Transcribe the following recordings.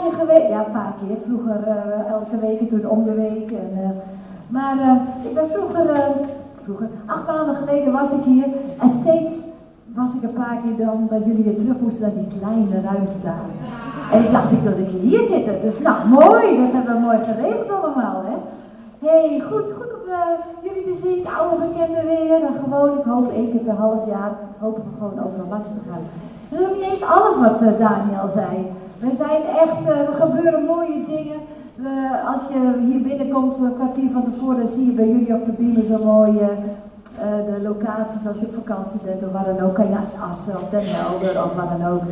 keer geweest. Ja, een paar keer. Vroeger uh, elke week en toen om de week. En, uh, maar uh, ik ben vroeger, vroeger, acht maanden geleden was ik hier. En steeds was ik een paar keer dan dat jullie weer terug moesten naar die kleine ruimte daar. En ik dacht, ik wilde hier zitten. Dus nou, mooi. Dat hebben we mooi geregeld allemaal, hè. hey, goed, goed om jullie te zien. Oude bekenden weer. En gewoon, ik hoop één keer per half jaar, hopen we gewoon overal langs te gaan. Dat is ook niet eens alles wat Daniel zei. We zijn echt, uh, er gebeuren mooie dingen. als je hier binnenkomt, een kwartier van tevoren, zie je bij jullie op de beamer zo mooie uh, de locaties als je op vakantie bent of waar dan ook. Kan je naar Assen of Den Helder of waar dan ook.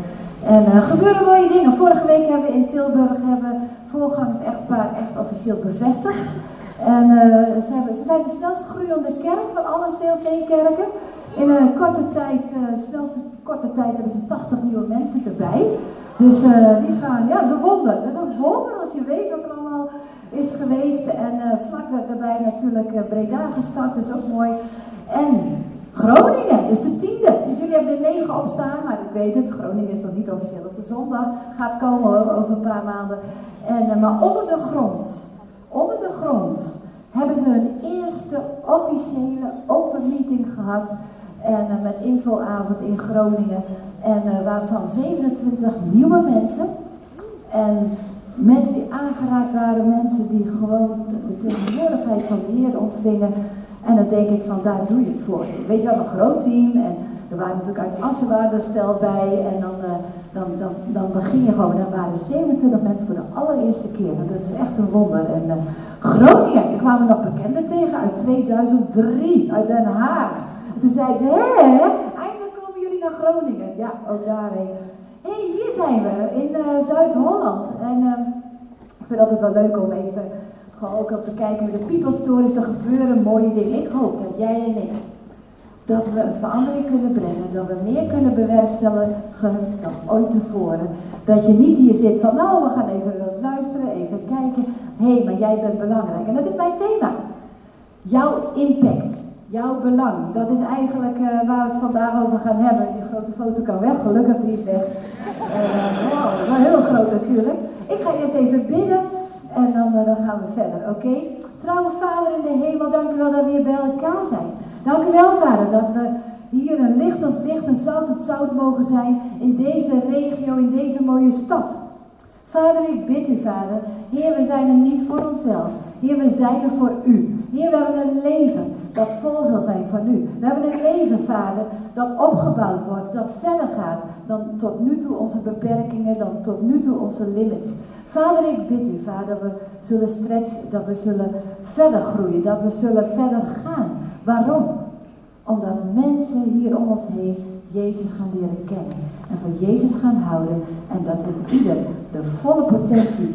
En er gebeuren mooie dingen. Vorige week hebben we in Tilburg hebben voorgangers echt officieel bevestigd. En ze, hebben, ze, zijn de snelst groeiende kerk van alle CLC-kerken. In een korte tijd, snelste korte tijd hebben ze 80 nieuwe mensen erbij. Dus uh, die gaan, ja, dat wonder. Dat is een wonder als je weet wat er allemaal is geweest. En uh, vlak daarbij natuurlijk Breda gestart, is ook mooi. En Groningen is de tiende. Dus jullie hebben er negen op staan, maar ik weet het, Groningen is nog niet officieel op de zondag. Gaat komen over een paar maanden. En, maar onder de grond, onder de grond, hebben ze hun eerste officiële open meeting gehad. En met infoavond in Groningen. En uh, waarvan 27 nieuwe mensen. En mensen die aangeraakt waren, mensen die gewoon de, tegenwoordigheid van de Heer ontvingen. En dan denk ik van, daar doe je het voor. Weet je wel, een groot team. En er waren natuurlijk uit Assen stel bij. En dan, uh, dan, dan, dan begin je gewoon. Dan waren 27 mensen voor de allereerste keer. dat is echt een wonder. En Groningen, ik kwam nog bekenden tegen uit 2003, uit Den Haag. En toen zeiden ze, hé, naar Groningen. Ja, ook daarheen. Hé, hey, hier zijn we in uh, Zuid-Holland. En uh, ik vind het altijd wel leuk om even gewoon ook op te kijken met de People Stories. Er gebeuren mooie dingen. Ik hoop dat jij en ik, dat we een verandering kunnen brengen. Dat we meer kunnen bewerkstelligen dan ooit tevoren. Dat je niet hier zit van, nou, we gaan even luisteren, even kijken. Hé, hey, maar jij bent belangrijk. En dat is mijn thema. Jouw impact Jouw belang, dat is eigenlijk uh, waar we het vandaag over gaan hebben. Die grote foto kan weg, gelukkig die weg. Uh, wel heel groot natuurlijk. Ik ga eerst even bidden en dan, uh, dan gaan we verder, oké? Okay? Trouwe Vader in de hemel, dank u wel dat we hier bij elkaar zijn. Dank u wel, Vader, dat we hier een lichtend licht en zoutend zout mogen zijn in deze regio, in deze mooie stad. Vader, ik bid u, Vader. Heer, we zijn er niet voor onszelf. Heer, we zijn er voor u. Heer, we hebben een leven dat vol zal zijn van u. We hebben een leven, Vader, dat opgebouwd wordt, dat verder gaat dan tot nu toe onze beperkingen, dan tot nu toe onze limits. Vader, ik bid u, Vader, we zullen stretchen, dat we zullen verder groeien, dat we zullen verder gaan. Waarom? Omdat mensen hier om ons heen Jezus gaan leren kennen en van Jezus gaan houden en dat in ieder de volle potentie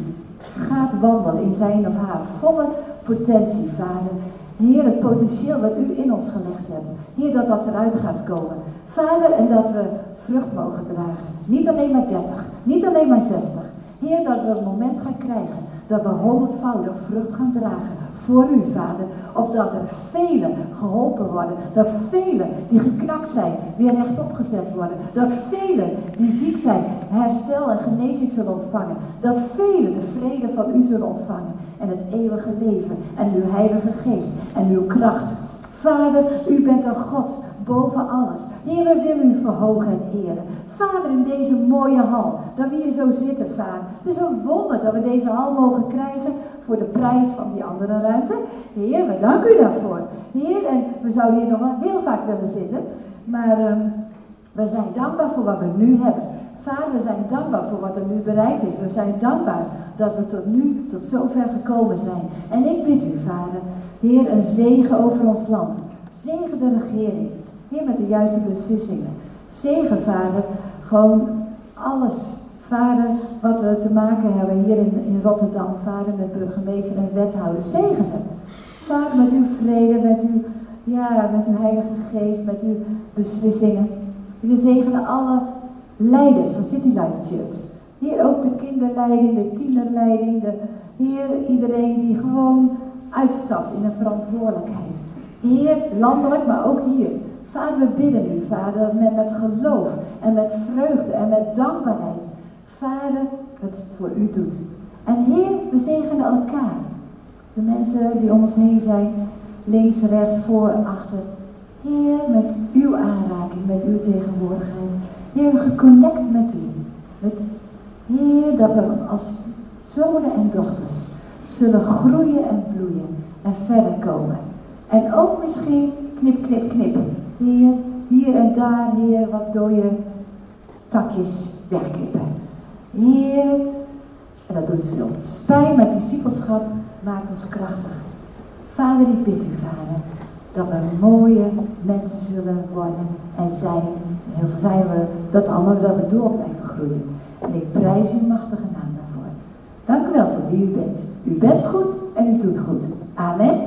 gaat wandelen in zijn of haar volle potentie, Vader. Heer, het potentieel wat u in ons gelegd hebt. Heer, dat dat eruit gaat komen. Vader, en dat we vrucht mogen dragen. Niet alleen maar 30, niet alleen maar 60. Heer, dat we een moment gaan krijgen dat we honderdvoudig vrucht gaan dragen voor u, Vader. Opdat er velen geholpen worden. Dat velen die geknakt zijn weer rechtop gezet worden. Dat velen die ziek zijn herstel en genezing zullen ontvangen. Dat velen de vrede van u zullen ontvangen. En het eeuwige leven en uw heilige geest en uw kracht. Vader, u bent een God boven alles. Heer, we willen u verhogen en eren. Vader, in deze mooie hal, dat we hier zo zitten, Vader. Het is een wonder dat we deze hal mogen krijgen voor de prijs van die andere ruimte. Heer, we danken u daarvoor. Heer, en we zouden hier nog heel vaak willen zitten, maar um, we zijn dankbaar voor wat we nu hebben. Vader, we zijn dankbaar voor wat er nu bereikt is. We zijn dankbaar dat we tot nu, tot zover gekomen zijn. En ik bid u, Vader, Heer, een zegen over ons land. Zegen de regering. Heer, met de juiste beslissingen. Zegen, Vader, gewoon alles. Vader, wat we te maken hebben hier in, in Rotterdam, Vader, met burgemeester en wethouder. Zegen ze. Vader, met uw vrede, met uw, ja, met uw heilige geest, met uw beslissingen. We zegenen alle leiders van City Life Church. Hier ook de kinderleiding, de tienerleiding, de Heer, iedereen die gewoon uitstapt in een verantwoordelijkheid. Heer, landelijk, maar ook hier. Vader, we bidden u, Vader, met, met geloof en met vreugde en met dankbaarheid. Vader, het voor u doet. En Heer, we zegenen elkaar. De mensen die om ons heen zijn, links, rechts, voor, achter. Heer, met uw aanraking, met uw tegenwoordigheid. Heer, geconnect met u. Met, Heer, dat we als zonen en dochters zullen groeien en bloeien en verder komen. En ook misschien knip, knip, knip. Heer, hier en daar, Heer, wat dode takjes wegknippen. Heer, en dat doet ze Spijt met discipelschap maakt ons krachtig. Vader, ik bid u, Vader, dat we mooie mensen zullen worden en zijn. Heel veel zijn we dat allemaal, dat we door blijven groeien. En ik prijs uw machtige naam daarvoor. Dank u wel u bent. Goed en u doet goed. Amen.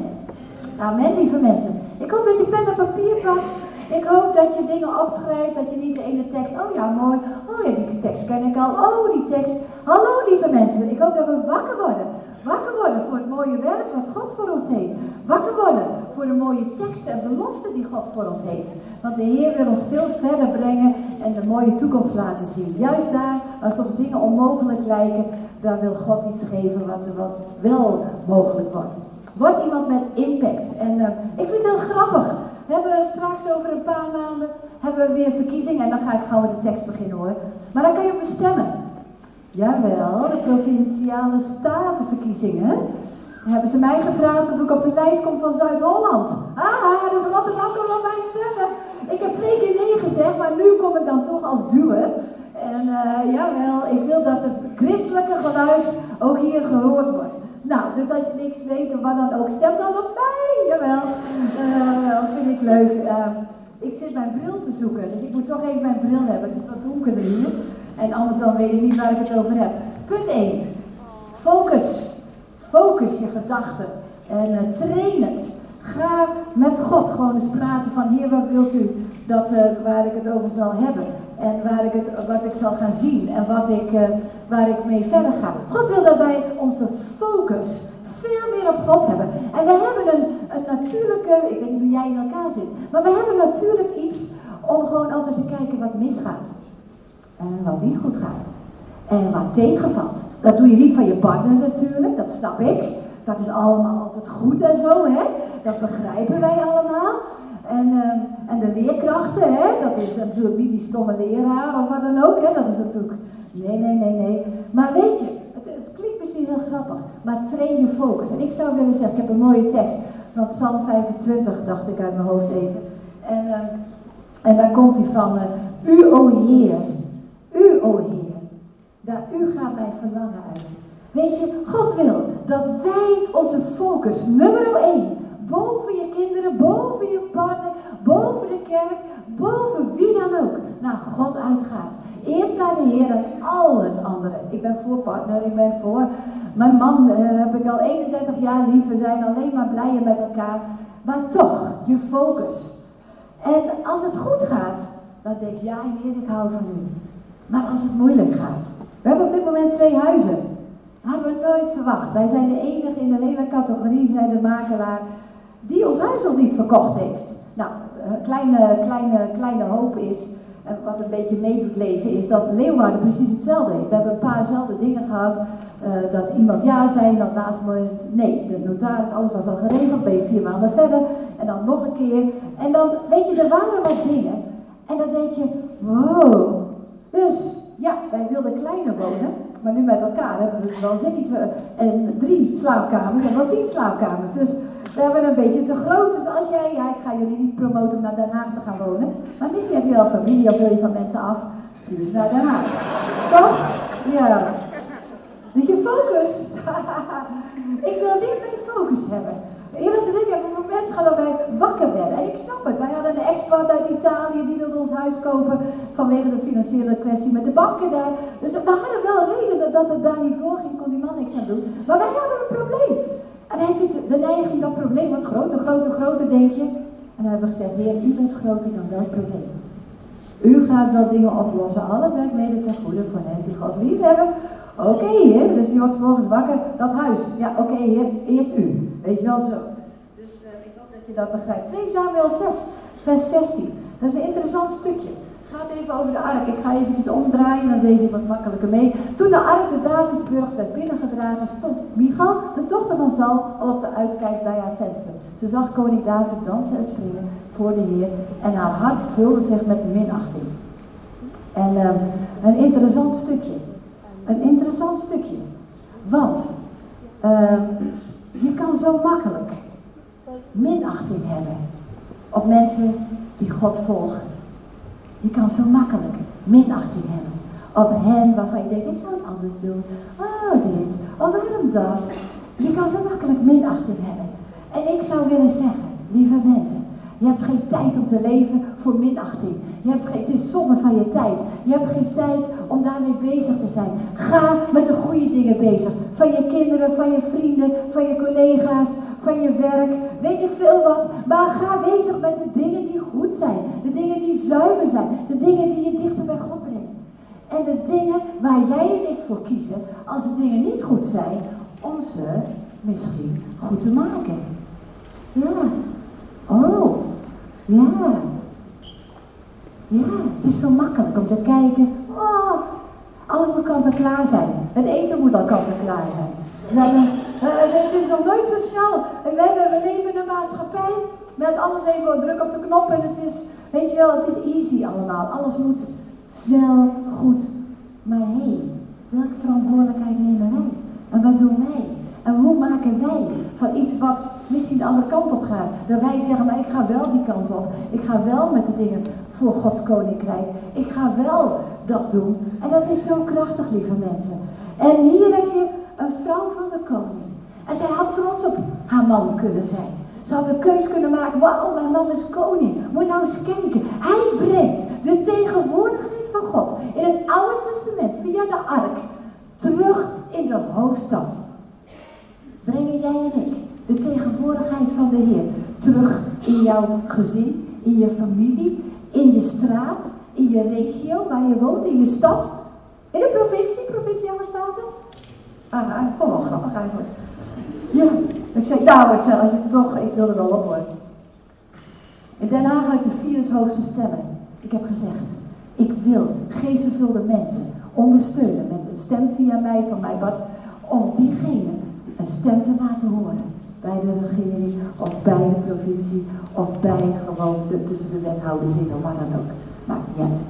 Amen, lieve mensen. Ik hoop dat je pen en papier pakt. Ik hoop dat je dingen opschrijft, dat je niet de ene tekst, oh ja, mooi, oh ja, die tekst ken ik al, oh die tekst. Hallo lieve mensen, ik hoop dat we wakker worden. Wakker worden voor het mooie werk wat God voor ons heeft. Wakker worden voor de mooie teksten en beloften die God voor ons heeft. Want de Heer wil ons veel verder brengen en de mooie toekomst laten zien. Juist daar, soms dingen onmogelijk lijken, daar wil God iets geven wat, wat wel mogelijk wordt. Wordt iemand met impact. En uh, ik vind het heel grappig. We hebben straks over een paar maanden hebben we weer verkiezingen. En dan ga ik gauw met de tekst beginnen hoor. Maar dan kan je op stemmen. Jawel, de provinciale statenverkiezingen. Dan hebben ze mij gevraagd of ik op de lijst kom van Zuid-Holland. Ah, dus Rotterdam kan wel bij stemmen. Ik heb twee keer nee gezegd, maar nu kom ik dan toch als duwer. En uh, jawel, ik wil dat het christelijke geluid ook hier gehoord wordt. Nou, dus als je niks weet of wat dan ook, stem dan op mij. Jawel, uh, dat vind ik leuk. Uh, ik zit mijn bril te zoeken, dus ik moet toch even mijn bril hebben. Het is wat donkerder hier. En anders dan weet ik niet waar ik het over heb. Punt 1. Focus. Focus je gedachten. En train het. Ga met God gewoon eens praten van, Heer, wat wilt u dat, waar ik het over zal hebben? En waar ik het, wat ik zal gaan zien en wat ik, uh, waar ik mee verder ga. God wil dat wij onze focus veel meer op God hebben. En we hebben een, een natuurlijke, ik weet niet hoe jij in elkaar zit, maar we hebben natuurlijk iets om gewoon altijd te kijken wat misgaat. En wat niet goed gaat. En wat tegenvalt. Dat doe je niet van je partner natuurlijk, dat snap ik. Dat is allemaal altijd goed en zo, hè? Dat begrijpen wij allemaal. En, uh, en de leerkrachten, hè? dat is natuurlijk niet die stomme leraar of wat dan ook. Hè? Dat is natuurlijk. Nee, nee, nee, nee. Maar weet je, het, klinkt misschien heel grappig, maar train je focus. En ik zou willen zeggen, ik heb een mooie tekst van Psalm 25, dacht ik uit mijn hoofd even. En, uh, en daar komt hij van: uh, U, o Heer, U, o Heer, daar U gaat mijn verlangen uit. Weet je, God wil dat wij onze focus, nummer 1, boven je kinderen, boven je partner, boven de kerk, boven wie dan ook, naar God uitgaat. Eerst naar de Heer en al het andere. Ik ben voor partner, ik ben voor. Mijn man uh, heb ik al 31 jaar lief. We zijn alleen maar blijer met elkaar. Maar toch, je focus. En als het goed gaat, dan denk ik, ja Heer, ik hou van u. Maar als het moeilijk gaat. We hebben op dit moment twee huizen. Nooit verwacht. Wij zijn de enige in de hele categorie, zijn de makelaar, die ons huis nog niet verkocht heeft. Nou, een kleine, kleine, kleine hoop is, en wat een beetje mee doet leven, is dat Leeuwarden precies hetzelfde heeft. We hebben een paar zelfde dingen gehad. Uh, dat iemand ja zei, dan laatst moment nee. De notaris, alles was al geregeld, ben je vier maanden verder. En dan nog een keer. En dan, weet je, er waren wat dingen. En dan denk je, wow. Dus, ja, wij wilden kleiner wonen. Maar nu met elkaar hebben we wel zeven en drie slaapkamers en wel tien slaapkamers. Dus we hebben een beetje te groot. Dus als jij, ja, ik ga jullie niet promoten om naar Den Haag te gaan wonen. Maar misschien heb je wel familie of wil je van mensen af. Stuur ze naar Den Haag. Toch? Ja. Dus je focus. ik wil niet mijn focus hebben. Eerlijk te denken, op een moment gaan wij wakker werden. En ik snap het. Wij hadden een export uit Italië, die wilde ons huis kopen vanwege de financiële kwestie met de banken daar. Dus we hadden wel redenen dat het daar niet doorging, kon die man niks aan doen. Maar wij hadden een probleem. En je de neiging dat probleem wat groter, groter, groter, denk je. En dan hebben we gezegd, Heer, u bent groter dan dat probleem. U gaat dat dingen oplossen. Alles werkt mede ten goede voor hen die God lief hebben. Oké, okay, heer. Dus je wordt morgens wakker. Dat huis. Ja, oké, heer. Eerst u. Weet je wel zo. Dus uh, ik hoop dat je dat begrijpt. 2 Samuel 6, vers 16. Dat is een interessant stukje. gaat even over de ark. Ik ga eventjes omdraaien, dan deze wat makkelijker mee. Toen de ark de Davidsburg werd binnengedragen, stond Michal, de dochter van Sal, al op de uitkijk bij haar venster. Ze zag koning David dansen en springen voor de Heer en haar hart vulde zich met minachting. En um, een interessant stukje. Een interessant stukje. Want um, je kan zo makkelijk minachting hebben op mensen die God volgen. Je kan zo makkelijk minachting hebben op hen waarvan je denkt, ik zou het anders doen. Oh, dit. Oh, waarom dat? Je kan zo makkelijk minachting hebben. En ik zou willen zeggen, lieve mensen, je hebt geen tijd om te leven voor minachting. Je hebt geen, het is zonde van je tijd. Je hebt geen tijd om daarmee bezig te zijn. Ga met de goede dingen bezig. Van je kinderen, van je vrienden, van je collega's, van je werk. Weet ik veel wat. Maar ga bezig met de dingen die goed zijn. De dingen die zuiver zijn. De dingen die je dichter bij God brengen. En de dingen waar jij en ik voor kiezen, als de dingen niet goed zijn, om ze misschien goed te maken. Ja. Oh, ja. Ja, het is zo makkelijk om te kijken. Oh, alles moet kant-en-klaar zijn. Het eten moet al kant-en-klaar zijn. Uh, het is nog nooit zo snel. We, hebben, we leven in een maatschappij met alles even druk op de knop en het is, weet je wel, het is easy allemaal. Alles moet snel, goed. Maar hé, hey, welke verantwoordelijkheid nemen wij? En wat doen wij? En hoe maken wij van iets wat misschien de andere kant op gaat? Dat wij zeggen, maar ik ga wel die kant op. Ik ga wel met de dingen voor Gods koninkrijk. Ik ga wel dat doen. En dat is zo krachtig, lieve mensen. En hier heb je een vrouw van de koning. En zij had trots op haar man kunnen zijn. Ze had een keus kunnen maken. Wauw, mijn man is koning. Moet nou eens kijken. Hij brengt de tegenwoordigheid van God in het Oude Testament via de ark terug in de hoofdstad brengen jij en ik de tegenwoordigheid van de Heer terug in jouw gezin, in je familie, in je straat, in je regio waar je woont, in je stad, in de provincie, provinciale staten. Ah, ik vond wel grappig eigenlijk. Ja, ik zei, nou, ik zei, als je toch, ik wilde wel op hoor. En daarna ga ik de vier hoogste stemmen. Ik heb gezegd, ik wil geestvervulde mensen ondersteunen met een stem via mij, van mij, wat, om diegene een stem te laten horen. Bij de regering, of bij de provincie, of bij gewoon de, tussen de wethouders in, of waar dan ook. Maakt niet uit.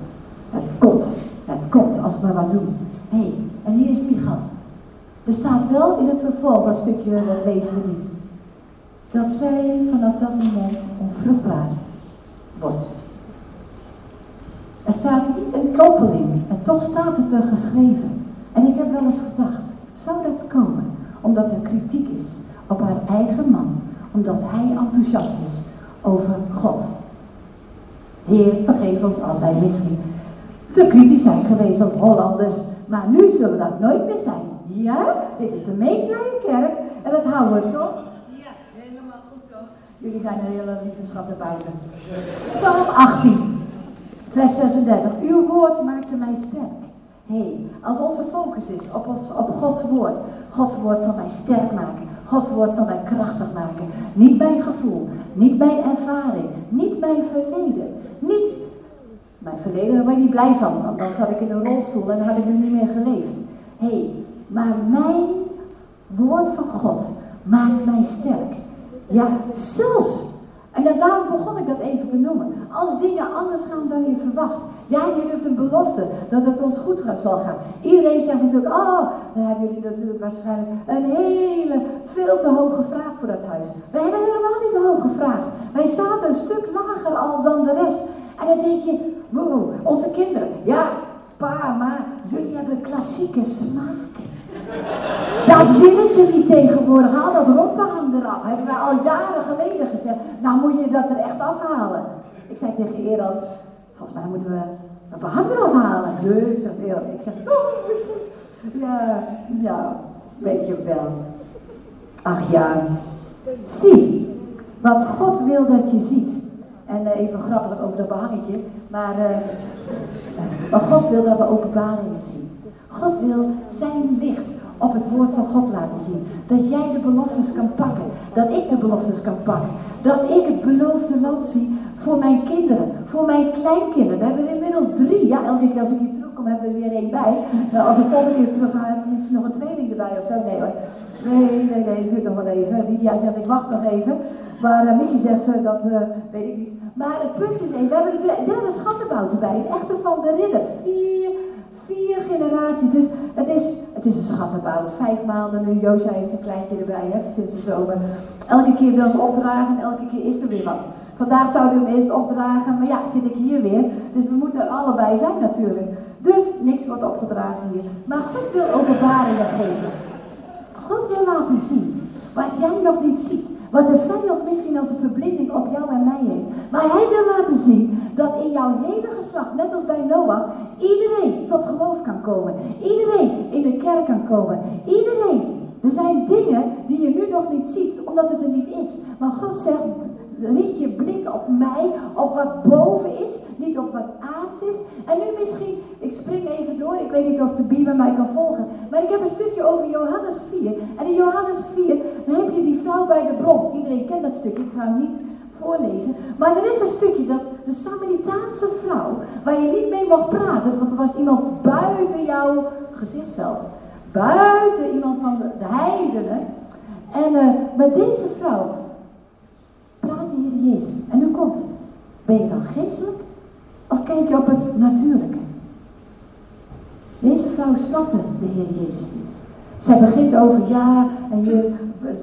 Het komt. Het komt als we maar wat doen. Hé, hey, en hier is Michal. Er staat wel in het vervolg, dat stukje, dat lezen we niet. Dat zij vanaf dat moment onvruchtbaar wordt. Er staat niet een koppeling, en toch staat het er geschreven. En ik heb wel eens gedacht, zou dat komen? Omdat er kritiek is op haar eigen man, omdat hij enthousiast is over God. Heer, vergeef ons als wij misschien te kritisch zijn geweest als Hollanders, maar nu zullen we dat nooit meer zijn. Ja, dit is de meest blije kerk en dat houden we toch? Ja, helemaal goed toch? Jullie zijn een hele lieve schatten buiten. Psalm 18, vers 36. Uw woord maakte mij sterk hey, als onze focus is op, ons, op Gods woord, Gods woord zal mij sterk maken. Gods woord zal mij krachtig maken. Niet mijn gevoel, niet mijn ervaring, niet mijn verleden. Niet mijn verleden, daar ben ik niet blij van, want dan zat ik in een rolstoel en had ik nu niet meer geleefd. Hé, maar mijn woord van God maakt mij sterk. Ja, zelfs. En daarom begon ik dat even te noemen. Als dingen anders gaan dan je verwacht. Ja, je hebt een belofte dat het ons goed zal gaan. Iedereen zegt natuurlijk, oh, dan hebben jullie natuurlijk waarschijnlijk een hele, veel te hoge vraag voor dat huis. We hebben helemaal niet te hoog gevraagd. Wij zaten een stuk lager al dan de rest. En dan denk je, wow, onze kinderen, ja, pa, maar jullie hebben klassieke smaak. Dat willen ze niet tegenwoordig. Haal dat rotbehang eraf. Hebben wij al jaren geleden gezegd. Nou moet je dat er echt afhalen. Ik zei tegen Erald, volgens mij moeten we een behang eraf halen. Nee, zegt Erald. Ik zeg, oh, ja, ja, weet je wel. Ach ja, zie wat God wil dat je ziet. En uh, even grappig over dat behangetje. Maar, uh, maar God wil dat we openbaringen zien. God wil zijn licht op het woord van God laten zien. Dat jij de beloftes kan pakken. Dat ik de beloftes kan pakken. Dat ik het beloofde land zie Voor mijn kinderen, voor mijn kleinkinderen. We hebben er inmiddels drie. Ja, elke keer als ik hier terugkom, heb ik er weer één bij. Maar als ik volgende keer terug ga, heb ik misschien nog een tweeling erbij of zo. Nee hoor. Nee, nee, nee, duurt nog wel even. Lydia zegt, ik wacht nog even. Maar uh, Missie zegt ze, dat uh, weet ik niet. Maar het punt is even, we hebben de derde schattenbout erbij. Een echte van de ridder. Vier, vier generaties. Dus het is, het is een schattenbout. Vijf maanden nu. Joosja heeft een kleintje erbij, hè, sinds de zomer. Elke keer wil ik opdragen, elke keer is er weer wat. Vandaag zouden we hem eerst opdragen, maar ja, zit ik hier weer. Dus we moeten er allebei zijn natuurlijk. Dus niks wordt opgedragen hier. Maar God wil openbaringen geven. God wil laten zien wat jij nog niet ziet. Wat de vijand misschien als een verblinding op jou en mij heeft. Maar hij wil laten zien dat in jouw hele geslacht, net als bij Noach, iedereen tot geloof kan komen. Iedereen in de kerk kan komen. Iedereen. Er zijn dingen die je nu nog niet ziet, omdat het er niet is. Maar God zegt, richt je blik op mij, op wat boven is, niet op wat aards is. En nu misschien, ik spring even door, ik weet niet of de Bijbel mij kan volgen, maar ik heb een stukje over Johannes 4. En in Johannes 4, dan heb je die vrouw bij de bron. Iedereen kent dat stukje, ik ga hem niet voorlezen. Maar er is een stukje dat de Samaritaanse vrouw, waar je niet mee mag praten, want er was iemand buiten jouw gezichtsveld. Buiten iemand van de, de heidenen. En uh, met deze vrouw, En nu komt het. Ben je dan geestelijk? Of kijk je op het natuurlijke? Deze vrouw snapte de Heer Jezus niet. Zij begint over, ja, en je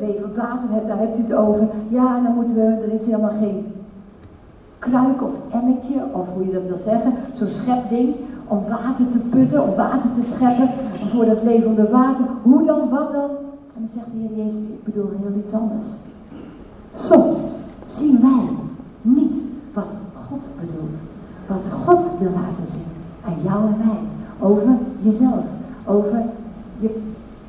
levend water, daar hebt u het over. Ja, en dan moeten we, er is helemaal geen kruik of emmertje, of hoe je dat wil zeggen, zo'n schepding, om water te putten, om water te scheppen, voor dat levende water. Hoe dan, wat dan? En dan zegt de Heer Jezus, ik bedoel heel iets anders. Soms zien wij niet wat God bedoelt. Wat God wil laten zien aan jou en mij. Over jezelf. Over je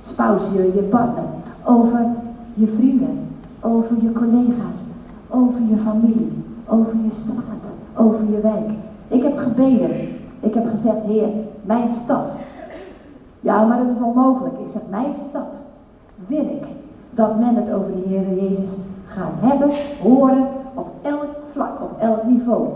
spouse, je, partner. Over je vrienden. Over je collega's. Over je familie. Over je straat. Over je wijk. Ik heb gebeden. Ik heb gezegd, Heer, mijn stad. Ja, maar dat is onmogelijk. Ik zeg, mijn stad wil ik dat men het over de Heer Jezus gaat hebben, horen, op elk vlak, op elk niveau.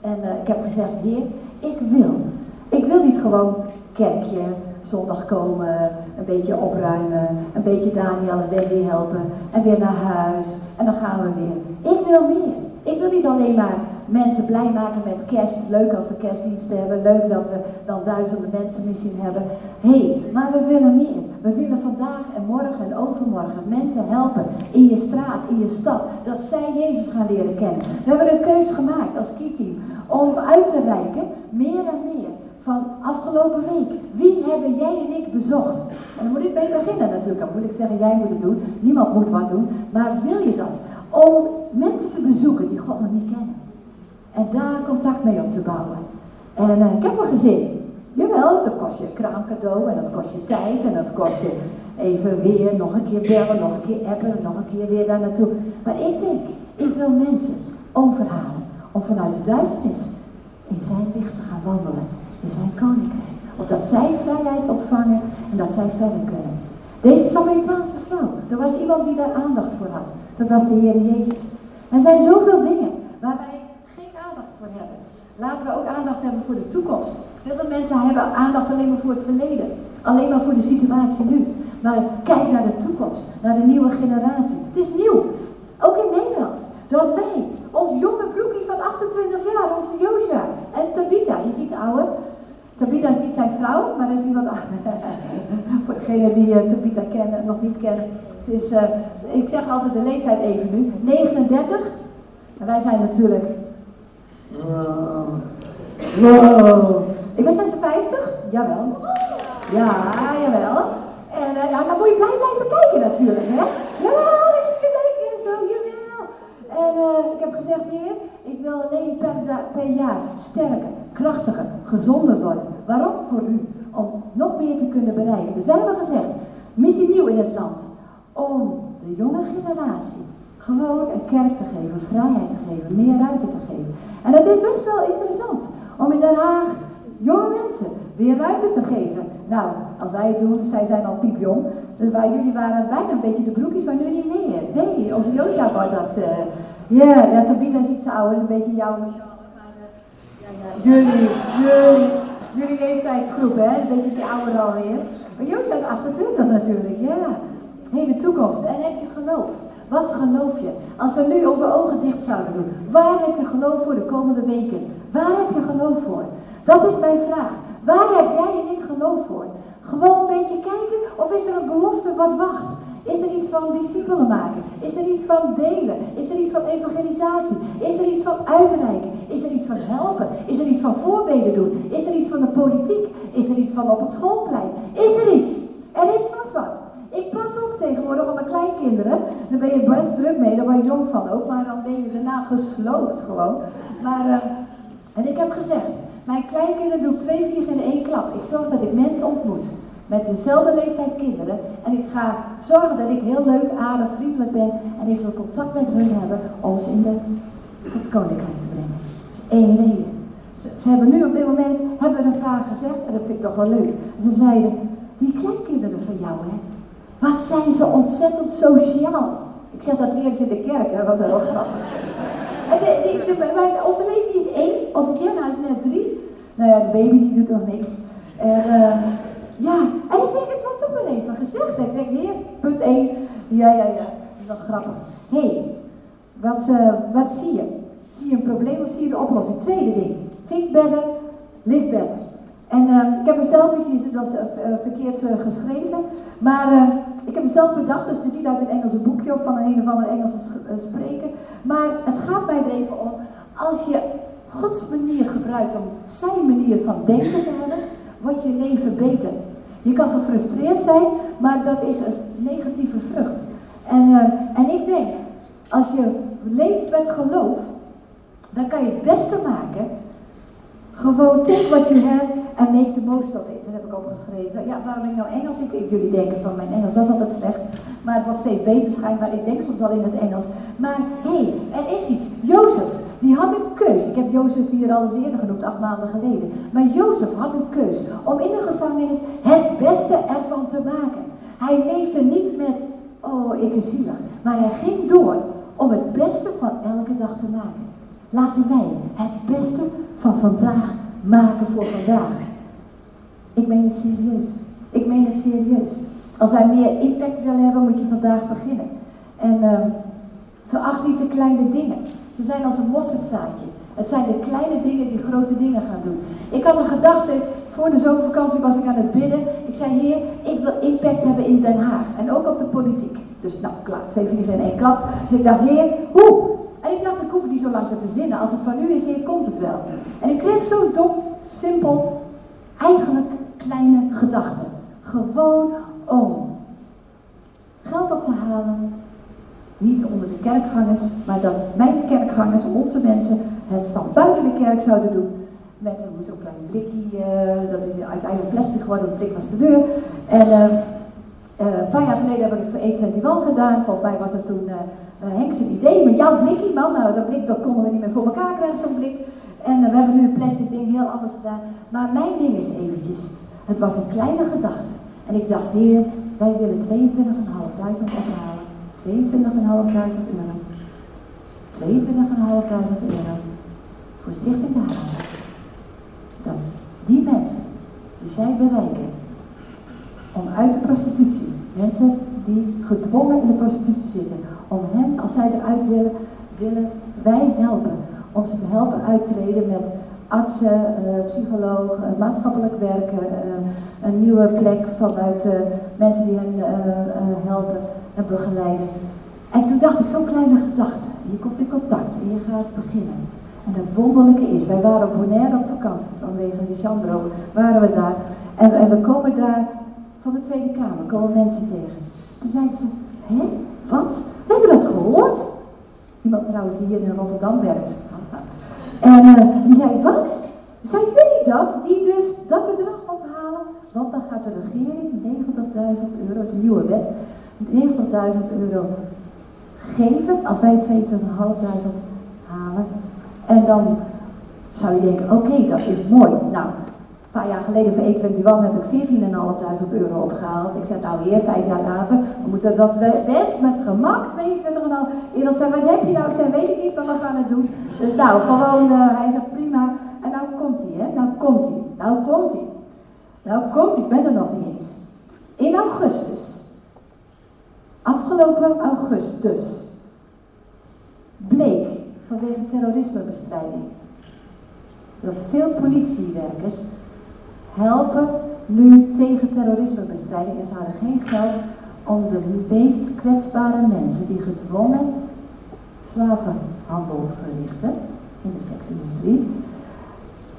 En uh, ik heb gezegd, Heer, ik wil. Ik wil niet gewoon kerkje, zondag komen, een beetje opruimen, een beetje Daniel en Wendy helpen en weer naar huis en dan gaan we weer. Ik wil meer. Ik wil niet alleen maar mensen blij maken met kerst. Leuk als we kerstdiensten hebben. Leuk dat we dan duizenden mensen misschien hebben. Hé, hey, maar we willen meer. We willen vandaag en morgen en overmorgen mensen helpen in je straat, in je stad. Dat zij Jezus gaan leren kennen. We hebben een keus gemaakt als team om uit te reiken, meer en meer. Van afgelopen week. Wie hebben jij en ik bezocht? En dan moet ik mee beginnen natuurlijk. Dan moet ik zeggen, jij moet het doen. Niemand moet wat doen. Maar wil je dat? Om mensen te bezoeken die God nog niet kennen. En daar contact mee op te bouwen. En uh, ik heb een gezin. Jawel, dat kost je kraamcadeau en dat kost je tijd en dat kost je even weer nog een keer bellen, nog een keer appen, nog een keer weer daar naartoe. Maar ik denk, ik wil mensen overhalen om vanuit de duisternis in zijn licht te gaan wandelen, in zijn koninkrijk. Opdat zij vrijheid ontvangen en dat zij verder kunnen. Deze Samaritaanse vrouw, er was iemand die daar aandacht voor had. Dat was de Heer Jezus. Er zijn zoveel dingen waar wij geen aandacht voor hebben. Laten we ook aandacht hebben voor de toekomst. Veel mensen hebben aandacht alleen maar voor het verleden. Alleen maar voor de situatie nu. Maar kijk naar de toekomst, naar de nieuwe generatie. Het is nieuw. Ook in Nederland. Dat wij, ons jonge broekie van 28 jaar, onze Josja en Tabita, die is iets ouder. Tabita is niet zijn vrouw, maar dat is iemand Voor degenen die uh, Tabita kennen, nog niet kennen. Ze is, uh, ik zeg altijd de leeftijd even nu, 39. En wij zijn natuurlijk Wow. Wow. Ik ben 56? Jawel. Ja, jawel. En uh, dan moet je blij blijven kijken natuurlijk, hè? Jawel, ik zie je denken, zo, jawel. En uh, ik heb gezegd, heer, ik wil alleen per, per jaar sterker, krachtiger, gezonder worden. Waarom? Voor u. Om nog meer te kunnen bereiken. Dus wij hebben gezegd, missie nieuw in het land. Om de jonge generatie gewoon een kerk te geven, vrijheid te geven, meer ruimte te geven. En het is best wel interessant om in Den Haag jonge mensen weer ruimte te geven. Nou, als wij het doen, zij zijn al piepjong. Dus jullie waren bijna een beetje de broekjes, maar nu niet meer. Nee, onze Josja wordt dat. Uh, yeah, ja, Tabitha is iets ouder, een beetje jouw uh, ja, ja, jullie, jullie, jullie leeftijdsgroep, hè? Een beetje die ouder alweer. Maar Josja is 28 natuurlijk, ja. De toekomst. En heb je geloof? Wat geloof je? Als we nu onze ogen dicht zouden doen, waar heb je geloof voor de komende weken? Waar heb je geloof voor? Dat is mijn vraag. Waar heb jij en ik geloof voor? Gewoon een beetje kijken of is er een belofte wat wacht? Is er iets van discipelen maken? Is er iets van delen? Is er iets van evangelisatie? Is er iets van uitreiken? Is er iets van helpen? Is er iets van voorbeden doen? Is er iets van de politiek? Is er iets van op het schoolplein? Is er iets? Er is vast wat. Ik pas op tegenwoordig op mijn kleinkinderen. Daar ben je best druk mee, daar word je jong van ook. Maar dan ben je daarna gesloopt gewoon. Maar, uh, en ik heb gezegd, mijn kleinkinderen doe ik twee vliegen in één klap. Ik zorg dat ik mensen ontmoet. Met dezelfde leeftijd kinderen. En ik ga zorgen dat ik heel leuk, aardig, vriendelijk ben. En ik wil contact met hun hebben om ze in de Gods Koninkrijk te brengen. Dat is één reden. Ze, hebben nu op dit moment, hebben een paar gezegd, en dat vind ik toch wel leuk. Ze zeiden, die kleinkinderen van jou, hè, wat zijn ze ontzettend sociaal. Ik zeg dat leren ze in de kerk, dat was heel grappig. En de, onze leven is één, onze Kiana is net drie. Nou ja, de baby die doet nog niks. En uh, ja, en ik denk, het wordt toch wel even gezegd. Ik denk, hier, punt één. Ja, ja, ja, dat is wel grappig. Hé, hey, wat, uh, wat zie je? Zie je een probleem of zie je de oplossing? Tweede ding, think better, live better. En uh, ik heb mezelf, misschien is het uh, verkeerd uh, geschreven, maar ik heb mezelf bedacht, dus het is niet uit een Engelse boekje of van een, een of andere Engelse spreker, maar het gaat mij er even om, als je Gods manier gebruikt om zijn manier van denken te hebben, wordt je leven beter. Je kan gefrustreerd zijn, maar dat is een negatieve vrucht. En, en ik denk, als je leeft met geloof, dan kan je het beste maken gewoon take what you have and make the most of it. Dat heb ik opgeschreven. Ja, waarom ik nou Engels? Ik, jullie denken van mijn Engels was altijd slecht. Maar het wordt steeds beter schijnbaar. Ik denk soms al in het Engels. Maar hé, hey, er is iets. Jozef, die had een keus. Ik heb Jozef hier al eens eerder genoemd, acht maanden geleden. Maar Jozef had een keus om in de gevangenis het beste ervan te maken. Hij leefde niet met, oh, ik is zielig. Maar hij ging door om het beste van elke dag te maken. Laten wij het beste van vandaag maken voor vandaag. Ik meen het serieus. Ik meen het serieus. Als wij meer impact willen hebben, moet je vandaag beginnen. En uh, veracht niet de kleine dingen. Ze zijn als een mosterdzaadje. Het zijn de kleine dingen die grote dingen gaan doen. Ik had een gedachte, voor de zomervakantie was ik aan het bidden. Ik zei, heer, ik wil impact hebben in Den Haag. En ook op de politiek. Dus nou, klaar, twee vliegen in één klap. Dus ik dacht, heer, hoe? En ik dacht, ik hoef het niet zo lang te verzinnen. Als het van u is, heer, komt het wel. En ik kreeg zo'n dom, simpel, eigenlijk kleine gedachte. Gewoon om geld op te halen. Niet onder de kerkgangers, maar dat mijn kerkgangers, onze mensen, het van buiten de kerk zouden doen. Met zo'n klein blikje, uh, dat is uiteindelijk plastic geworden, een blik was de deur. En uh, een paar jaar geleden heb ik het voor E21 gedaan. Volgens mij was het toen uh, Henk's idee, maar jouw blikje man, nou dat blik dat konden we niet meer voor elkaar krijgen, zo'n blik. En we hebben nu een plastic ding heel anders gedaan. Maar mijn ding is eventjes, het was een kleine gedachte. En ik dacht, heer, wij willen 22.500 ophalen. 22.500 euro. 22.500 euro voor Stichting de. Dat die mensen die zij bereiken om uit de prostitutie, mensen die gedwongen in de prostitutie zitten, om hen, als zij eruit willen, willen wij helpen. Om ze te helpen uittreden met artsen, uh, psychologen, uh, maatschappelijk werken, uh, een nieuwe plek vanuit mensen die hen helpen en begeleiden. En toen dacht ik, zo'n kleine gedachte. Je komt in contact en je gaat beginnen. En het wonderlijke is, wij waren op Bonaire op vakantie vanwege Lisandro, waren we daar. En, en we komen daar van de Tweede Kamer, komen mensen tegen. Toen zei ze, hé, wat? We hebben dat gehoord. Iemand trouwens die hier in Rotterdam werkt. En uh, die zei, wat? Zijn jullie dat? Die dus dat bedrag ophalen? Want dan gaat de regering 90.000 euro, is een nieuwe wet, 90.000 euro geven als wij 22.500 halen. En dan zou je denken, oké, dat is mooi. Nou, paar jaar geleden voor E21 heb ik 14.500 euro opgehaald. Ik zei, nou weer, vijf jaar later, we moeten dat best met gemak 22,5. Iemand zei, wat heb je nou? Ik zei, weet ik niet, maar we gaan het doen. Dus nou, gewoon, uh, hij zegt, prima. En nou komt hij, hè, nou komt hij, nou komt hij. Nou komt hij, ik ben er nog niet eens. In augustus, afgelopen augustus, bleek vanwege terrorismebestrijding dat veel politiewerkers helpen nu tegen terrorismebestrijding en ze hadden geen geld om de meest kwetsbare mensen die gedwongen slavenhandel verrichten in de seksindustrie,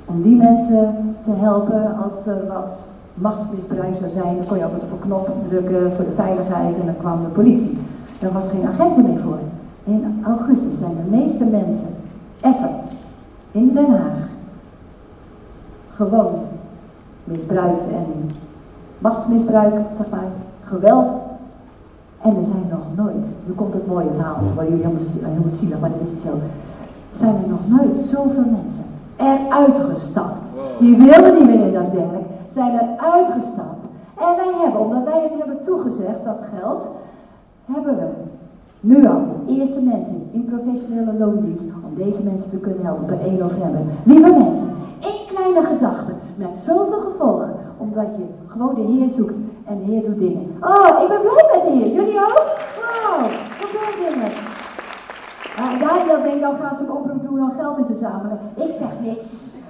om die mensen te helpen als er wat machtsmisbruik zou zijn, dan kon je altijd op een knop drukken voor de veiligheid en dan kwam de politie. Er was geen agenten meer voor. In augustus zijn de meeste mensen ever in Den Haag gewoon misbruikt en machtsmisbruik, zeg maar, geweld. En er zijn nog nooit, nu komt het mooie verhaal, het worden jullie helemaal, helemaal zielig, maar dat is zo. Zijn er nog nooit zoveel mensen eruit gestapt. Die wilden niet meer in dat werk, zijn er uitgestapt. En wij hebben, omdat wij het hebben toegezegd, dat geld, hebben we nu al de eerste mensen in professionele loondienst om deze mensen te kunnen helpen per 1 november. Lieve mensen, één kleine gedachte met zoveel gevolgen, omdat je gewoon de Heer zoekt en de Heer doet dingen. Oh, ik ben blij met de Heer. Jullie ook? Wow, gebeurt dingen. Uh, Daniel denkt al, gaat zijn oproep doen om geld in te zamelen. Ik zeg niks.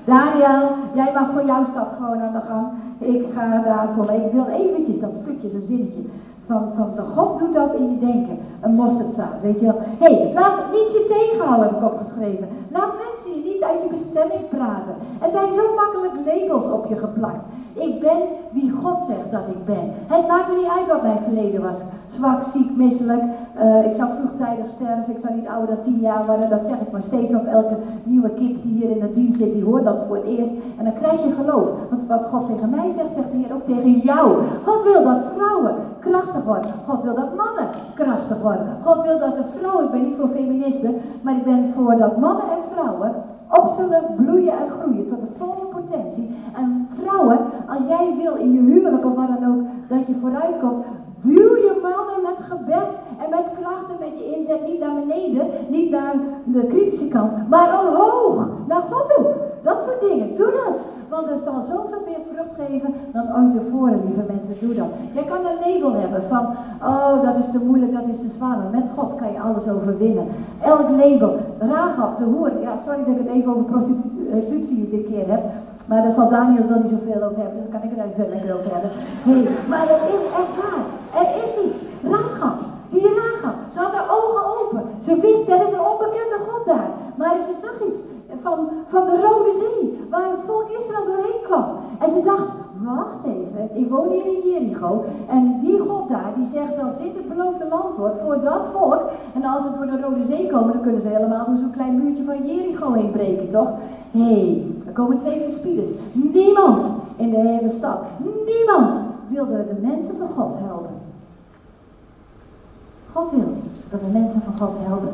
Daniel, jij mag voor jouw stad gewoon aan de gang. Ik ga daarvoor. Ik wil eventjes dat stukje, zo'n zinnetje. Van, van de God doet dat in je denken. Een mosterdzaad, weet je wel. Hé, hey, laat niets je tegenhouden, heb ik opgeschreven. Laat mensen je niet uit je bestemming praten. Er zijn zo makkelijk labels op je geplakt. Ik ben wie God zegt dat ik ben. Het maakt me niet uit wat mijn verleden was. Zwak, ziek, misselijk. Uh, ik zou vroegtijdig sterven. Ik zou niet ouder dan tien jaar worden. Dat zeg ik maar steeds op elke nieuwe kip die hier in de dienst zit. Die hoort dat voor het eerst. En dan krijg je geloof. Want wat God tegen mij zegt, zegt de Heer ook tegen jou. God wil dat vrouwen krachtig worden. God wil dat mannen krachtig worden. God wil dat de vrouwen, ik ben niet voor feminisme, maar ik ben voor dat mannen en vrouwen op zullen bloeien en groeien tot de volle En vrouwen, als jij wil in je huwelijk of wat dan ook, dat je vooruit komt, duw je mannen gebed en met kracht en met je inzet niet naar beneden, niet naar de kritische kant, maar omhoog, naar God toe. Dat soort dingen, doe dat. Want het zal zoveel meer vrucht geven dan ooit tevoren, lieve mensen. Doe dat. Jij kan een label hebben van, oh, dat is te moeilijk, dat is te zwaar. Met God kan je alles overwinnen. Elk label. Rahab, de hoer. Ja, sorry dat ik het even over prostitutie dit keer heb. Maar daar zal Daniel wel niet zoveel over hebben, dus kan ik er even lekker over hebben. hey, maar het is echt waar. Er is iets. Rahab. Die Rahab, ze had haar ogen open. Ze wist, er is een onbekende God daar. Maar ze zag iets van, van de Rode Zee, waar het volk Israël doorheen kwam. En ze dacht, wacht even, ik woon hier in Jericho. En die God daar, die zegt dat dit het beloofde land wordt voor dat volk. En als ze door de Rode Zee komen, dan kunnen ze helemaal door zo'n klein muurtje van Jericho heen breken, toch? Hé, hey, er komen twee verspieders. Niemand in de hele stad, niemand wilde de mensen van God helpen. God wil dat we mensen van God helpen.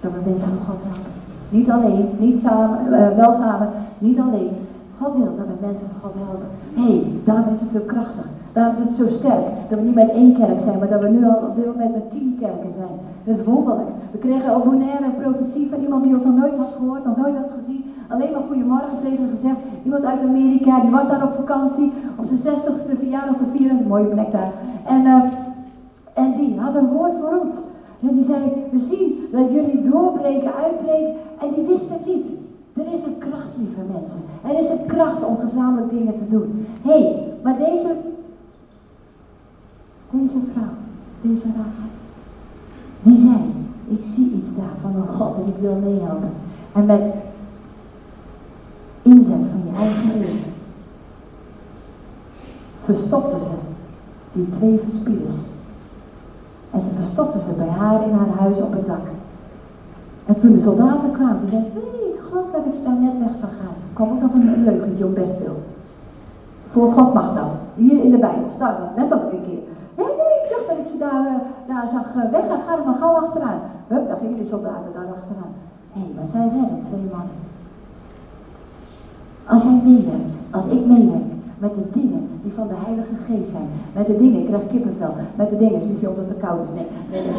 Dat we mensen van God helpen. Niet alleen, niet samen, uh, wel samen, niet alleen. God wil dat we mensen van God helpen. Hé, hey, daarom is het zo krachtig. Daarom is het zo sterk. Dat we niet met één kerk zijn, maar dat we nu al op dit moment met tien kerken zijn. Dat is wonderlijk. We kregen op Bonaire een profetie van iemand die ons nog nooit had gehoord, nog nooit had gezien. Alleen maar goedemorgen tegen gezegd. Iemand uit Amerika, die was daar op vakantie. Om zijn zestigste verjaardag te vieren. Een mooie plek daar. En, uh, en die had een woord voor ons. En die zei, we zien dat jullie doorbreken, uitbreken. En die wist het niet. Er is een kracht, lieve mensen. Er is een kracht om gezamenlijk dingen te doen. Hé, hey, maar deze, deze vrouw, deze Rahab, die zei, ik zie iets daar van een God en ik wil meehelpen. En met inzet van je eigen leven verstopte ze die twee verspieders en ze verstopte ze bij haar in haar huis op het dak. En toen de soldaten kwamen, toen zei ze, nee, ik geloof dat ik daar net weg zou gaan. Er kwam ook nog een leugentje om best veel. Voor God mag dat. Hier in de Bijbel staat dat net ook een keer. Nee, ik dacht dat ik ze daar, uh, daar zag uh, weggaan. Ga er maar gauw achteraan. Hup, daar gingen de soldaten daar achteraan. Hé, hey, maar zij redden twee mannen. Als jij meewerkt, als ik meewerk met de dingen die van de Heilige Geest zijn, met de dingen, ik krijg kippenvel, met de dingen, is misschien omdat het te koud is, nee, nee, nee.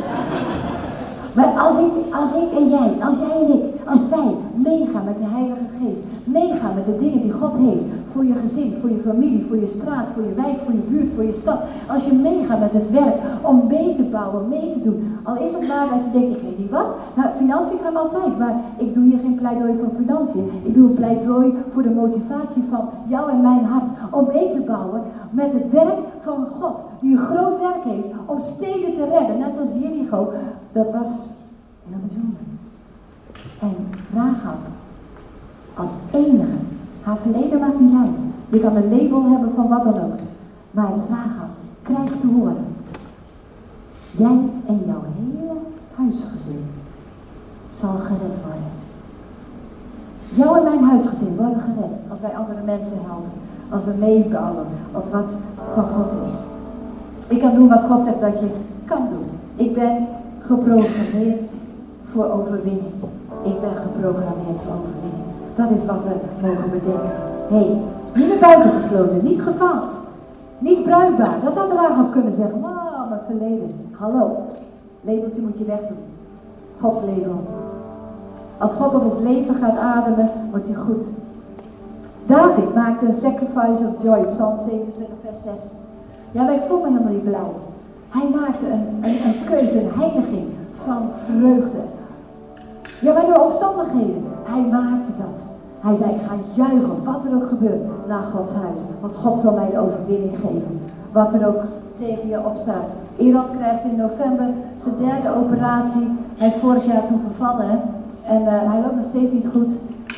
Maar als ik, als ik en jij, als jij en ik, als wij meegaan met de Heilige Geest, meegaan met de dingen die God heeft voor je gezin, voor je familie, voor je straat, voor je wijk, voor je buurt, voor je stad. Als je meegaat met het werk om mee te bouwen, mee te doen. Al is het maar dat je denkt, ik weet niet wat. Nou, financiën kan altijd, maar ik doe hier geen pleidooi voor financiën. Ik doe een pleidooi voor de motivatie van jou en mijn hart om mee te bouwen met het werk van God. Die een groot werk heeft om steden te redden, net als Jericho. Dat was heel bijzonder. En Rahab als enige haar verleden maakt niet uit. Je kan een label hebben van wat dan ook. Maar Rahab krijgt te horen. Jij en jouw hele huisgezin zal gered worden. Jouw en mijn huisgezin worden gered als wij andere mensen helpen. Als we meebouwen op wat van God is. Ik kan doen wat God zegt dat je kan doen. Ik ben geprogrammeerd voor overwinning. Ik ben geprogrammeerd voor overwinning. Dat is wat we mogen bedenken. Hé, hey, niet naar buiten gesloten, niet gefaald, niet bruikbaar. Dat had Rahab kunnen zeggen. Wauw, mijn verleden. Hallo, labeltje moet je wegdoen. Gods label. Als God op ons leven gaat ademen, wordt hij goed. David maakte een sacrifice of joy, Psalm 27, vers 6. Ja, maar ik voel me helemaal niet blij. Hij maakte een, een, een keuze, een heiliging van vreugde. Ja, maar door omstandigheden. Hij maakte dat. Hij zei, ga juichen, wat er ook gebeurt, naar Gods huis. Want God zal mij de overwinning geven. Wat er ook tegen je opstaat. Irak krijgt in november zijn derde operatie. Hij is vorig jaar toen gevallen. En uh, hij loopt nog steeds niet goed.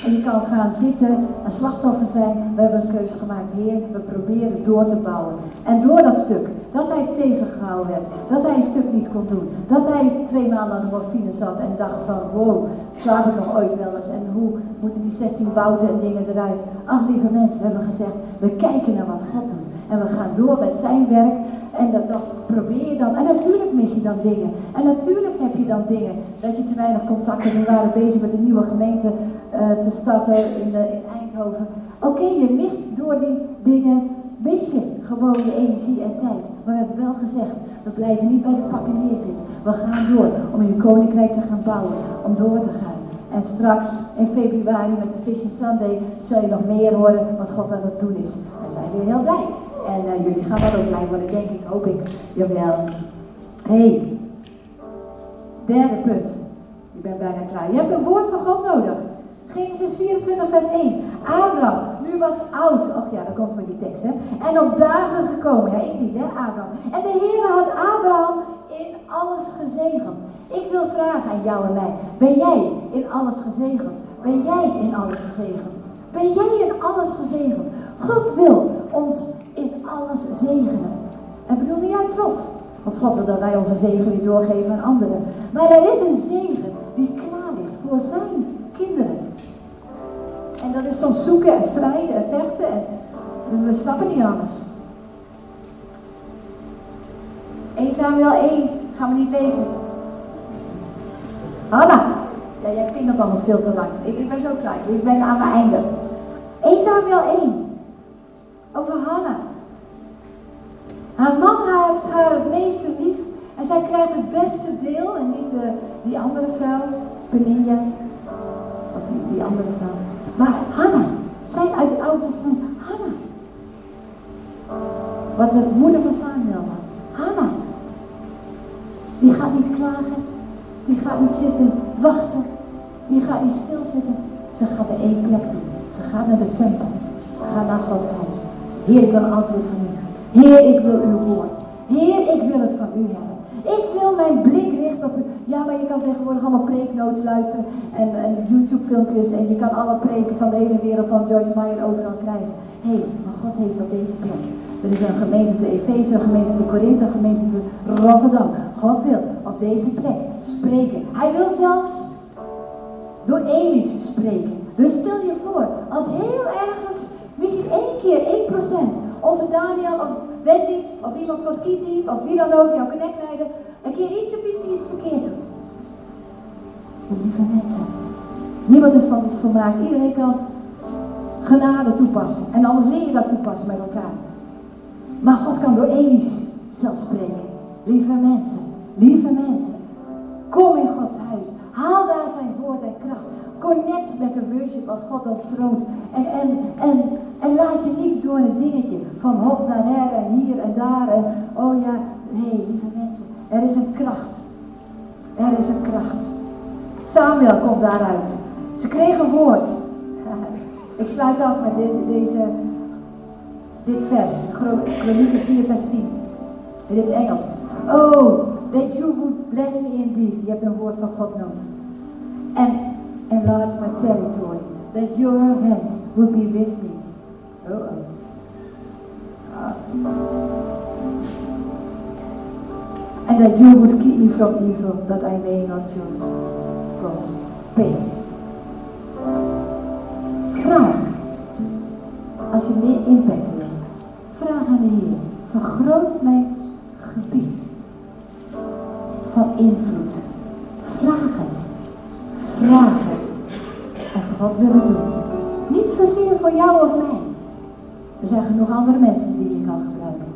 En je kan gaan zitten, een slachtoffer zijn. We hebben een keuze gemaakt. Heer, we proberen door te bouwen. En door dat stuk, dat hij tegengehouden werd. Dat hij een stuk niet kon doen. Dat hij twee maanden aan de morfine zat en dacht van, wow, slaap ik nog ooit wel eens? En hoe moeten die 16 bouten en dingen eruit? Ach, lieve mensen, we hebben gezegd, we kijken naar wat God doet. En we gaan door met zijn werk. En dat, dat probeer je dan. En natuurlijk mis je dan dingen. En natuurlijk heb je dan dingen. Dat je te weinig contact hebt. We waren bezig met een nieuwe gemeente uh, te starten in, uh, in Eindhoven. Oké, je mist door die dingen. Mis je gewoon je energie en tijd. Maar we hebben wel gezegd, we blijven niet bij de pakken neerzitten. We gaan door om in uw koninkrijk te gaan bouwen. Om door te gaan. En straks in februari met de Vision Sunday zul je nog meer horen wat God aan het doen is. Daar zijn we heel blij. En uh, jullie gaan wel ook blij worden, denk ik, hoop ik. Jawel. hey, derde punt. Ik ben bijna klaar. Je hebt een woord van God nodig. Genesis 24, vers 1. Abraham, nu was oud. Och ja, dan komt met die tekst, hè. En op dagen gekomen. Ja, ik niet, hè, Abraham. En de Heer had Abraham in alles gezegend. Ik wil vragen aan jou en mij. Ben jij in alles gezegend? Ben jij in alles gezegend? Ben jij in alles gezegend? God wil ons in alles zegenen. En bedoelde jij trots? Want God wil dat wij onze zegen weer doorgeven aan anderen. Maar er is een zegen die klaar ligt voor zijn kinderen. En dat is soms zoeken en strijden en vechten. En we snappen niet alles. 1 Samuel 1 gaan we niet lezen. Hanna. Ja, jij dat anders veel te lang. Ik, ben zo klaar. Ik ben aan mijn einde. 1 Samuel 1. Over Hanna. Haar man had haar het meeste lief en zij krijgt het beste deel en niet uh, die andere vrouw, Peninia, of die, die andere vrouw. Maar Hanna, zij uit het Oude Testament, Hanna. Wat de moeder van Samuel had. Hanna. Die gaat niet klagen, die gaat niet zitten wachten, die gaat niet stilzitten. Ze gaat er één plek toe. Ze gaat naar de tempel. Ze gaat naar Gods huis. Heer, ik wil een van u. Heer, ik wil uw woord. Heer, ik wil het van u hebben. Ik wil mijn blik Ja, maar je kan tegenwoordig allemaal preeknotes luisteren en, en YouTube-filmpjes en je kan alle preken van de hele wereld van Joyce Meyer overal krijgen. Hé, hey, maar God heeft op deze plek. Er is een gemeente te Efeze, een gemeente te Korinthe, een gemeente te Rotterdam. God wil op deze plek spreken. Hij wil zelfs door Elis spreken. Dus stel je voor, als heel ergens, misschien één keer, 1%, onze Daniel of Wendy of iemand van Kitty of wie dan ook, jouw connectleider, een keer iets of iets, iets verkeerd doet. Lieve mensen, niemand is van ons volmaakt. Iedereen kan genade toepassen. En anders leer je dat toepassen met elkaar. Maar God kan door Elis zelf spreken. Lieve mensen, lieve mensen. Kom in Gods huis. Haal daar zijn woord en kracht. Connect met de worship als God op troont. En, en, en, en laat je niet door een dingetje van hop naar her en hier en daar. En oh ja, nee, lieve mensen. Er is een kracht. Er is een kracht. Samuel komt daaruit. Ze kregen een woord. Ik sluit af met deze, deze, dit vers. Kronieken 4 vers 10. In het Engels. Oh, that you would bless me indeed. Je hebt een woord van God nodig. And enlarge my territory. That your hand would be with me. Oh, oh. And that you would keep me from evil, that I may not choose God's pain. Vraag. Als je meer impact wil, vraag aan de Heer. Vergroot mijn gebied van invloed. En God wil het doen. Niet zozeer voor jou of mij. Er zijn genoeg andere mensen die je kan gebruiken.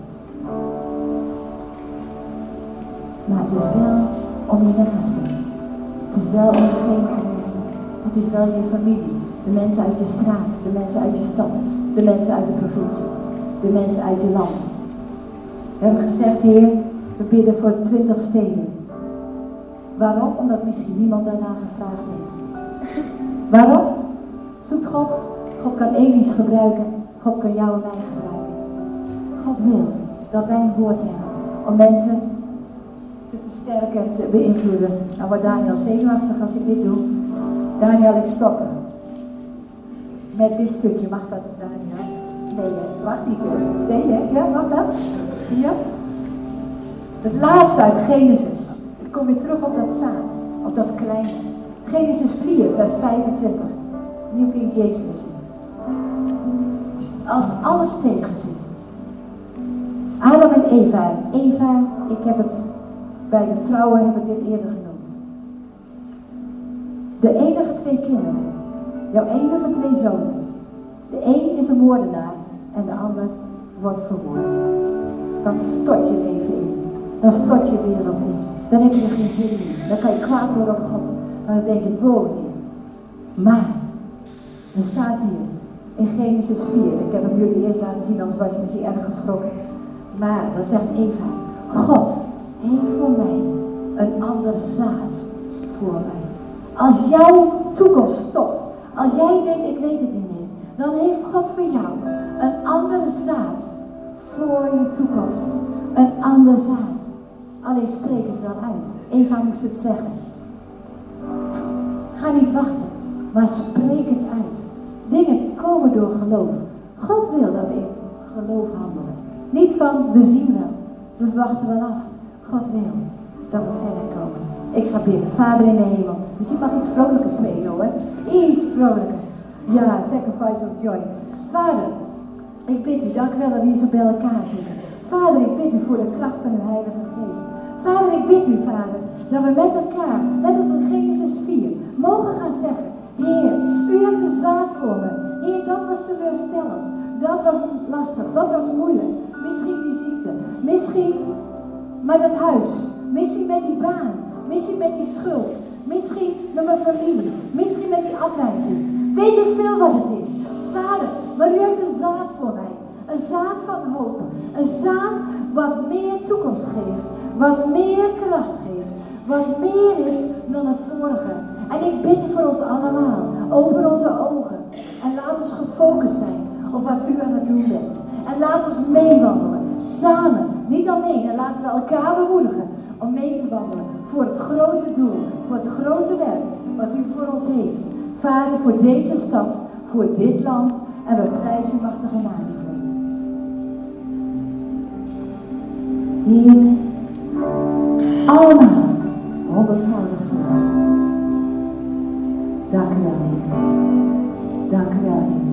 Maar het is wel om je naaste. Het is wel om degene om je. Het is wel je familie. De mensen uit je straat. De mensen uit je stad. De mensen uit de provincie. De mensen uit je land. We hebben gezegd, Heer, we bidden voor twintig steden. Waarom? Omdat misschien niemand daarna gevraagd heeft. Waarom? Zoekt God. God kan Elis gebruiken. God kan jou en mij gebruiken. God wil dat wij een woord hebben om mensen te versterken en te beïnvloeden. Nou wordt Daniel zenuwachtig als ik dit doe. Daniel, ik stop. Met dit stukje. Mag dat, Daniel? Nee, mag niet. Nee, ja, mag dat? Ja? Het laatste uit Genesis. Ik kom weer terug op dat zaad, op dat kleine. Genesis 4, vers 25. New King James Version. Als alles tegen zit. Adam en Eva. Eva, ik heb het bij de vrouwen heb ik dit eerder genoemd. De enige twee kinderen. Jouw enige twee zonen. De een is een moordenaar en de ander wordt vermoord. Dan stort je leven in. Dan stort je wereld in. Dan heb je er geen zin in. Dan kan je kwaad worden op God. Maar dan denk wow. Maar, er staat hier in Genesis 4. Ik heb hem jullie eerst laten zien, anders was je misschien erg geschrokken. Maar dan zegt Eva, God heeft voor mij een ander zaad voor mij. Als jouw toekomst stopt, als jij denkt, ik weet het niet meer, dan heeft God voor jou een ander zaad voor je toekomst. Een ander zaad. Alleen spreek het wel uit. Eva moest het zeggen. Niet wachten, maar spreek het uit. Dingen komen door geloof. God wil dat we in geloof handelen. Niet van we zien wel, we wachten wel af. God wil dat we verder komen. Ik ga bidden. Vader in de hemel. Misschien mag iets vrolijker spelen hoor. Iets vrolijker. Ja, sacrifice of joy. Vader, ik bid u, dank u wel dat we hier zo bij elkaar zitten. Vader, ik bid u voor de kracht van uw Heilige Geest. Vader, ik bid u, Vader, dat we met elkaar, net als in Genesis 4, mogen gaan zeggen, Heer, u hebt de zaad voor me. Heer, dat was teleurstellend. Dat was lastig. Dat was moeilijk. Misschien die ziekte. Misschien met het huis. Misschien met die baan. Misschien met die schuld. Misschien met mijn familie. Misschien met die afwijzing. Weet ik veel wat het is. Vader, maar u heeft een zaad voor mij. Een zaad van hoop. Een zaad wat meer toekomst geeft. Wat meer kracht geeft. Wat meer is dan het vorige. En ik bid voor ons allemaal. Open onze ogen. En laat ons gefocust zijn op wat u aan het doen bent. En laat ons meewandelen. Samen. Niet alleen. En laten we elkaar bemoedigen om mee te wandelen. Voor het grote doel. Voor het grote werk. Wat u voor ons heeft. Vader, voor deze stad. Voor dit land. En we prijzen uw machtige naam. Hier. Allemaal. Honderdvoudig vrucht. Dank u wel, Heer.